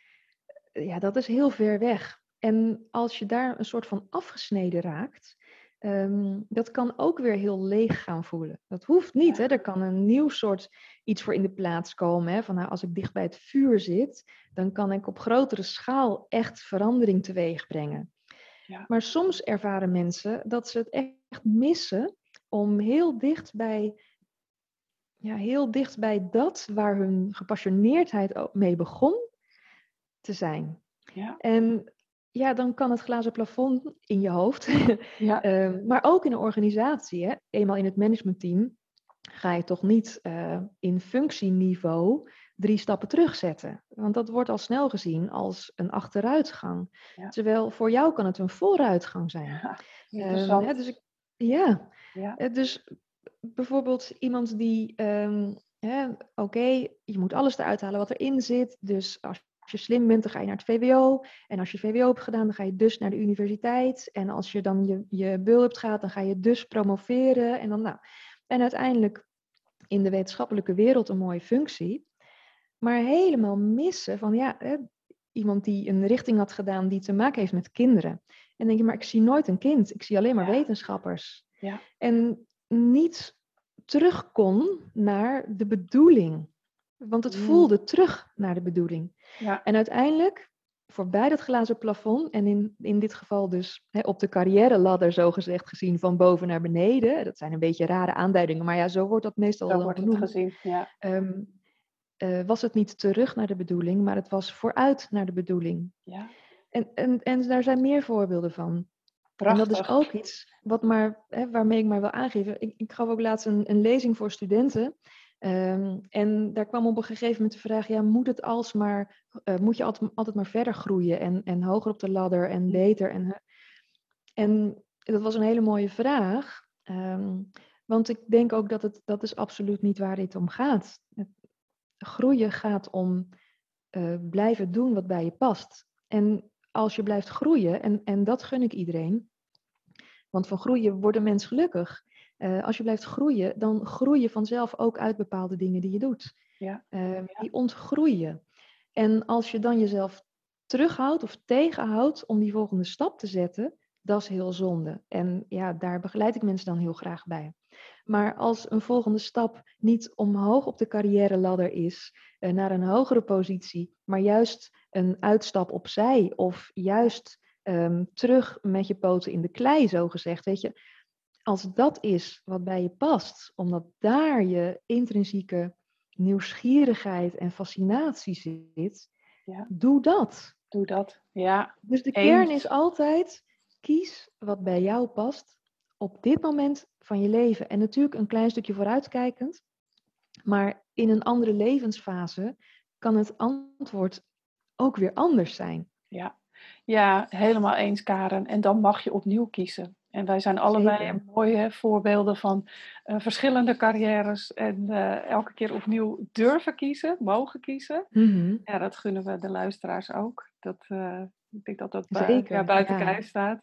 ja, dat is heel ver weg. En als je daar een soort van afgesneden raakt, um, dat kan ook weer heel leeg gaan voelen. Dat hoeft niet. Hè? Er kan een nieuw soort iets voor in de plaats komen. Hè? Van nou, als ik dicht bij het vuur zit, dan kan ik op grotere schaal echt verandering teweeg brengen. Ja. Maar soms ervaren mensen dat ze het echt missen om heel dicht bij, ja, heel dicht bij dat waar hun gepassioneerdheid mee begon, te zijn. Ja. En ja, dan kan het glazen plafond in je hoofd, ja. uh, maar ook in een organisatie. Hè? Eenmaal in het managementteam ga je toch niet uh, in functieniveau drie stappen terugzetten. Want dat wordt al snel gezien als een achteruitgang. Ja. Terwijl voor jou kan het een vooruitgang zijn. Ja, uh, hè, dus ik, ja. ja. Eh, dus bijvoorbeeld iemand die, um, oké, je moet alles eruit halen wat erin zit. Dus als als je slim bent, dan ga je naar het VWO. En als je VWO hebt gedaan, dan ga je dus naar de universiteit. En als je dan je, je bul hebt gehad, dan ga je dus promoveren. En, dan, nou. en uiteindelijk in de wetenschappelijke wereld een mooie functie. maar helemaal missen van ja, hè, iemand die een richting had gedaan die te maken heeft met kinderen. En dan denk je, maar ik zie nooit een kind, ik zie alleen maar Ja. wetenschappers. Ja. En niet terug kon naar de bedoeling. Want het Mm. voelde terug naar de bedoeling. Ja. En uiteindelijk, voorbij dat glazen plafond, en in, in dit geval dus hè, op de carrière ladder zogezegd gezien van boven naar beneden. Dat zijn een beetje rare aanduidingen, maar ja, zo wordt dat meestal Zo dan wordt het gezien. Ja. Ehm, eh, was het niet terug naar de bedoeling, maar het was vooruit naar de bedoeling. ja. En, en, en daar zijn meer voorbeelden van. Prachtig. En dat is ook iets wat maar, hè, waarmee ik maar wil aangeven. Ik, ik gaf ook laatst een, een lezing voor studenten. Ehm, en daar kwam op een gegeven moment de vraag: ja, moet het alsmaar, eh, moet je altijd, altijd maar verder groeien en, en hoger op de ladder en beter? En, en dat was een hele mooie vraag. Ehm, want ik denk ook dat het dat is absoluut niet waar dit om gaat. Het, groeien gaat om eh, blijven doen wat bij je past. En als je blijft groeien, en, en dat gun ik iedereen, want van groeien wordt een mens gelukkig. Eh, als je blijft groeien, dan groei je vanzelf ook uit bepaalde dingen die je doet. Ja. Eh, Die ontgroeien. En als je dan jezelf terughoudt of tegenhoudt om die volgende stap te zetten, dat is heel zonde. En ja, daar begeleid ik mensen dan heel graag bij. Maar als een volgende stap niet omhoog op de carrière ladder is, eh, naar een hogere positie, maar juist een uitstap opzij of juist ehm, terug met je poten in de klei, zo gezegd, weet je. Als dat is wat bij je past, omdat daar je intrinsieke nieuwsgierigheid en fascinatie zit, Ja. doe dat. Doe dat. Ja. Dus de Eens. kern is altijd, kies wat bij jou past op dit moment van je leven. En natuurlijk een klein stukje vooruitkijkend, maar in een andere levensfase kan het antwoord ook weer anders zijn. Ja. ja, helemaal eens, Karen. En dan mag je opnieuw kiezen. En wij zijn allebei mooie voorbeelden van eh, verschillende carrières en eh, elke keer opnieuw durven kiezen, mogen kiezen. Ja, dat gunnen we de luisteraars ook. Dat, eh, ik denk dat dat Zeker, ja, buiten ja. kijf staat.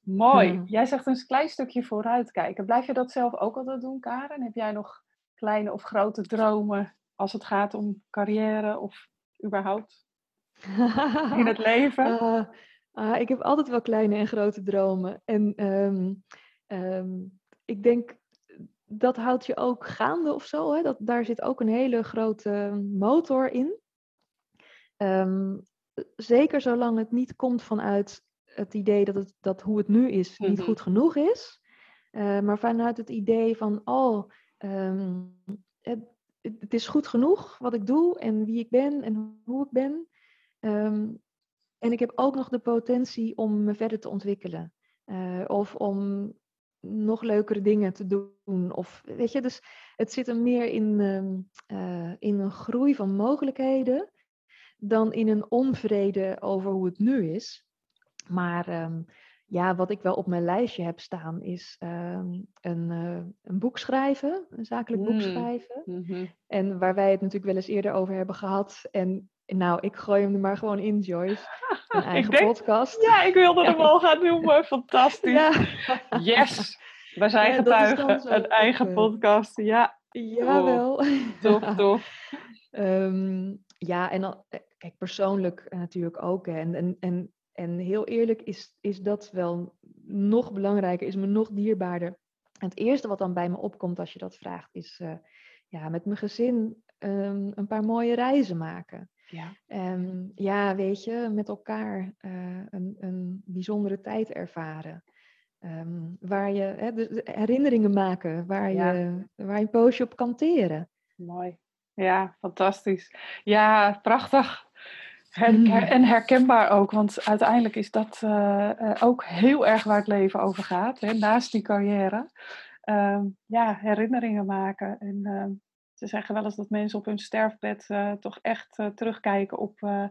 Mooi. Ja. Jij zegt een klein stukje vooruitkijken. Blijf je dat zelf ook altijd doen, Karen? Heb jij nog kleine of grote dromen als het gaat om carrière of überhaupt in het leven? Ah, ik heb altijd wel kleine en grote dromen. En ehm, ehm, ik denk, dat houdt je ook gaande of zo. Hè? Dat, daar zit ook een hele grote motor in. Ehm, zeker zolang het niet komt vanuit het idee dat, het, dat hoe het nu is niet Mhm. goed genoeg is. Eh, maar vanuit het idee van, oh, het, het is goed genoeg wat ik doe en wie ik ben en hoe ik ben. En ik heb ook nog de potentie om me verder te ontwikkelen. Eh, of om nog leukere dingen te doen. Of weet je, dus het zit er meer in, ehm, eh, in een groei van mogelijkheden dan in een onvrede over hoe het nu is. Maar ehm, ja, wat ik wel op mijn lijstje heb staan is ehm, een, eh, een boek schrijven, een zakelijk boek Mm. schrijven. Mhm. En waar wij het natuurlijk wel eens eerder over hebben gehad. En nou, ik gooi hem er maar gewoon in, Joyce. Een eigen denk- podcast. Ja, ik wilde hem al gaan noemen. Fantastisch. Ja. Yes! We zijn Ja, getuigen. Een eigen podcast. Ja, Jawel. tof, tof. Ehm, ja, en dan, eh, kijk, persoonlijk eh, natuurlijk ook. hè. En, en, en, en heel eerlijk is, is dat wel nog belangrijker, is me nog dierbaarder. En het eerste wat dan bij me opkomt als je dat vraagt, is eh, ja, met mijn gezin ehm, een paar mooie reizen maken. Ja. Ehm, ja, weet je, met elkaar eh, een, een bijzondere tijd ervaren. Ehm, waar je hè, de, de herinneringen maken, waar, Ja. je, waar je een poosje op kan teren. Mooi. Ja, fantastisch. Ja, prachtig. Her- Mm. en herkenbaar ook, want uiteindelijk is dat eh, eh, ook heel erg waar het leven over gaat. Hè? Naast die carrière. Ehm, ja, herinneringen maken. En ze zeggen wel eens dat mensen op hun sterfbed eh, toch echt eh, terugkijken op eh,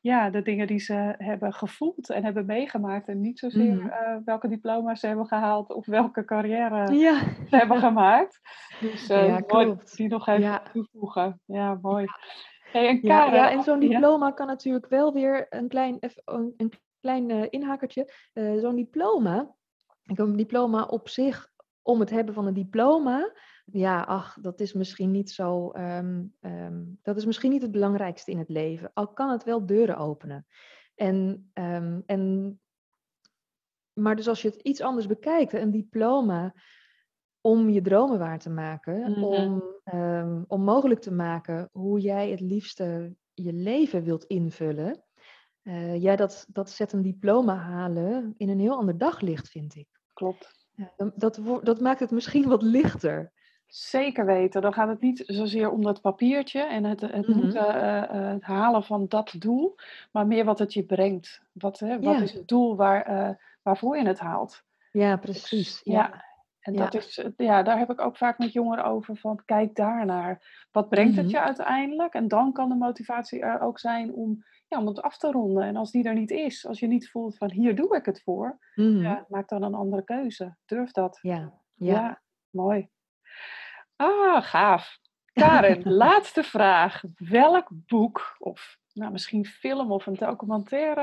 ja, de dingen die ze hebben gevoeld en hebben meegemaakt. En niet zozeer Mhm. welke diploma's ze hebben gehaald of welke carrière Ja, ze hebben gemaakt. Dus Ja, mooi die nog even Ja. toevoegen. Ja, mooi. Hey, en ja, Karen, ja, en zo'n diploma kan natuurlijk wel weer een klein, een, klein inhakertje. Zo'n diploma, ik heb een diploma op zich om het hebben van een diploma, ja, ach, dat is misschien niet zo. ehm, ehm, dat is misschien niet het belangrijkste in het leven. Al kan het wel deuren openen. En, ehm, en, maar dus als je het iets anders bekijkt, een diploma om je dromen waar te maken, Mhm. om, om mogelijk te maken hoe jij het liefste je leven wilt invullen. ja, dat, dat zet een diploma halen in een heel ander daglicht, vind ik. Klopt. Ja, dat, dat maakt het misschien wat lichter. Zeker weten. Dan gaat het niet zozeer om dat papiertje en het, het Mhm. moeten eh, eh, het halen van dat doel, maar meer wat het je brengt. Wat, hè, wat Ja. is het doel waar, eh, waarvoor je het haalt? Ja, precies. Ja. Ja. En Ja. dat is, ja, daar heb ik ook vaak met jongeren over van kijk daarnaar. Wat brengt het Mhm. je uiteindelijk? En dan kan de motivatie er ook zijn om, ja, om het af te ronden. En als die er niet is, als je niet voelt van hier doe ik het voor, ja, maak dan een andere keuze. Durf dat. Ja, Ja. mooi. Ah, gaaf. Karen, laatste vraag. Welk boek, of nou, misschien film of een documentaire,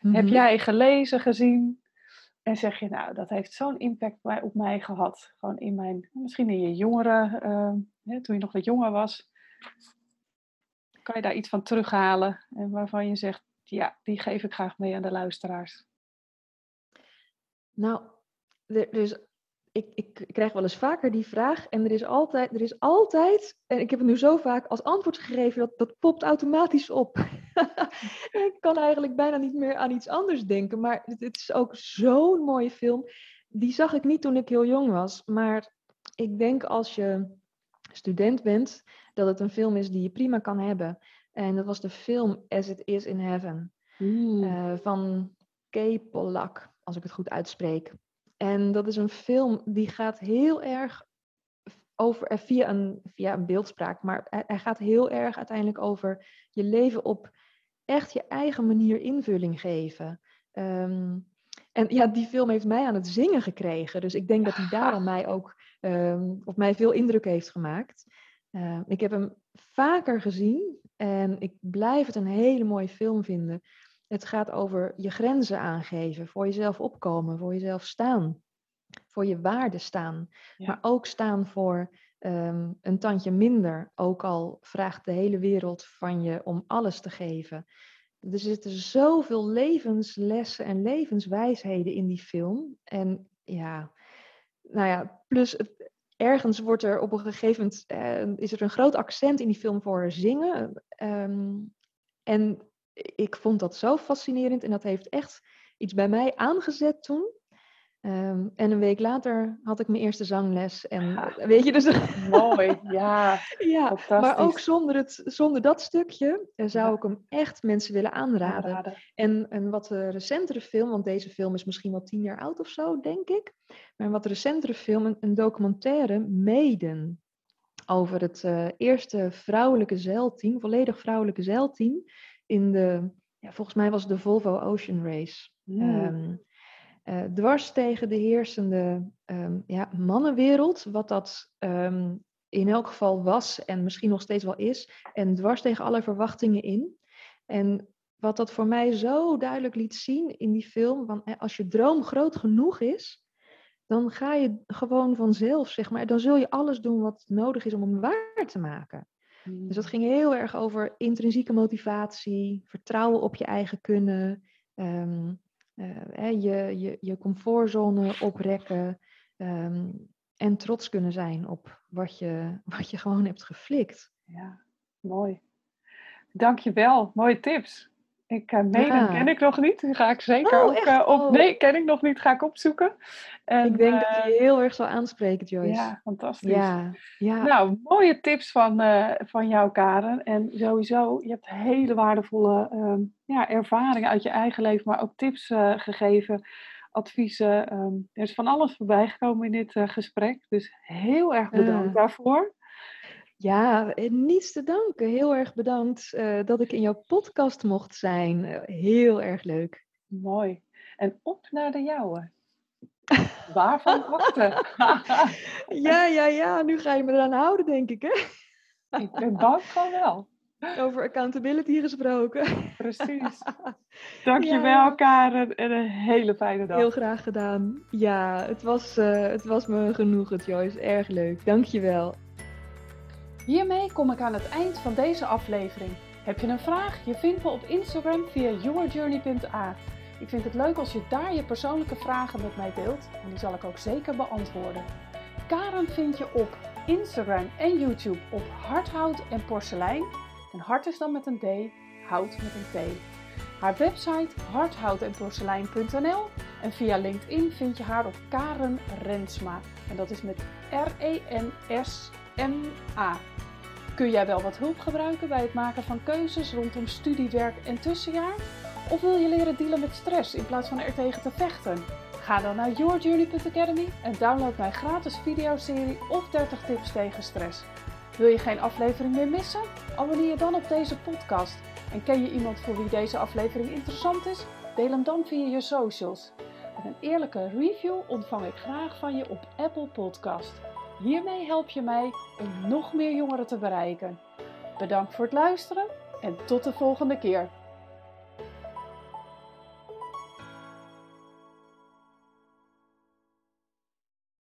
heb Mhm. jij gelezen, gezien? En zeg je, nou, dat heeft zo'n impact bij- op mij gehad. Gewoon in mijn, misschien in je jongere, eh, hè, toen je nog wat jonger was. Kan je daar iets van terughalen en waarvan je zegt, ja, die geef ik graag mee aan de luisteraars. Nou, er, er is, ik, ik krijg wel eens vaker die vraag en er is altijd, er is altijd, en ik heb het nu zo vaak als antwoord gegeven, dat, dat popt automatisch op. ik kan eigenlijk bijna niet meer aan iets anders denken, maar het, het is ook zo'n mooie film. Die zag ik niet toen ik heel jong was, maar ik denk als je student bent, dat het een film is die je prima kan hebben. En dat was de film As It Is in Heaven. Eh, van Kay Pollak, als ik het goed uitspreek. En dat is een film die gaat heel erg over, eh, via, een, via een beeldspraak, maar hij, gaat heel erg uiteindelijk over je leven op echt je eigen manier invulling geven. Ehm, en ja, die film heeft mij aan het zingen gekregen. Dus ik denk dat hij daarom mij ook ehm, op mij veel indruk heeft gemaakt. Eh, ik heb hem vaker gezien en ik blijf het een hele mooie film vinden. Het gaat over je grenzen aangeven, voor jezelf opkomen, voor jezelf staan, voor je waarde staan. Ja. Maar ook staan voor ehm, een tandje minder, ook al vraagt de hele wereld van je om alles te geven. Er zitten zoveel levenslessen en levenswijsheden in die film. En ja, nou ja, plus het, ergens wordt er op een gegeven moment, eh, is er een groot accent in die film voor zingen. Ehm, en ik vond dat zo fascinerend en dat heeft echt iets bij mij aangezet toen. Ehm, en een week later had ik mijn eerste zangles. En Ah. weet je, dus Mooi, ja. ja, maar ook zonder, het, zonder dat stukje eh, zou Ja. ik hem echt mensen willen aanraden. Aanraden. En een wat eh, recentere film, want deze film is misschien wel tien jaar oud of zo, denk ik. Maar een wat recentere film, een, een documentaire, Maiden. Over het eh, eerste vrouwelijke zeilteam, volledig vrouwelijke zeilteam. In de, ja, volgens mij was het de Volvo Ocean Race. Mm. Ehm, eh, dwars tegen de heersende ehm, ja, mannenwereld, wat dat ehm, in elk geval was en misschien nog steeds wel is. En dwars tegen alle verwachtingen in. En wat dat voor mij zo duidelijk liet zien in die film, van eh, als je droom groot genoeg is, dan ga je gewoon vanzelf, zeg maar, dan zul je alles doen wat nodig is om hem waar te maken. Dus dat ging heel erg over intrinsieke motivatie, vertrouwen op je eigen kunnen, ehm, eh, je, je, je comfortzone oprekken ehm, en trots kunnen zijn op wat je, wat je gewoon hebt geflikt. Ja, mooi. Dankjewel, mooie tips. Ik, eh Maiden Ja. ken ik nog niet, die ga ik zeker Oh, ook eh, op. Oh. Nee, ken ik nog niet, ga ik opzoeken. En, ik denk eh, dat je heel erg zal aanspreken, Joyce. Ja, fantastisch. ja, ja. Nou, mooie tips van, eh, van jou, Karen. En sowieso, je hebt hele waardevolle ehm, ja, ervaringen uit je eigen leven, maar ook tips eh, gegeven, adviezen. ehm, er is van alles voorbij gekomen in dit eh, gesprek. Dus heel erg bedankt Eh. daarvoor. Ja, eh, niets te danken. Heel erg bedankt eh, dat ik in jouw podcast mocht zijn. Eh, heel erg leuk. Mooi. En op naar de jouwe. Waarvan achter? Ja, ja, ja. Nu ga je me eraan houden, denk ik. Hè? ik ben bang van wel. Over accountability gesproken. Precies. Dankjewel, ja. Karen. En een hele fijne dag. Heel graag gedaan. Ja, het was, uh, het was me genoegen, Joyce. Erg leuk. Dankjewel. Hiermee kom ik aan het eind van deze aflevering. Heb je een vraag? Je vindt me op Instagram via yourjourney.a. Ik vind het leuk als je daar je persoonlijke vragen met mij deelt en die zal ik ook zeker beantwoorden. Karen vind je op Instagram en YouTube op hardhout en porselein. En hart is dan met een D, hout met een T. Haar website hardhoutenporselein.nl en via LinkedIn vind je haar op Karen Rensma. En dat is met R-E-N-S-M-A. Kun jij wel wat hulp gebruiken bij het maken van keuzes rondom studiewerk en tussenjaar? Of wil je leren dealen met stress in plaats van er tegen te vechten? Ga dan naar yourjourney.academy en download mijn gratis videoserie of 30 tips tegen stress. Wil je geen aflevering meer missen? Abonneer je dan op deze podcast. En ken je iemand voor wie deze aflevering interessant is? Deel hem dan via je socials. En een eerlijke review ontvang ik graag van je op Apple Podcast. Hiermee help je mij om nog meer jongeren te bereiken. Bedankt voor het luisteren en tot de volgende keer.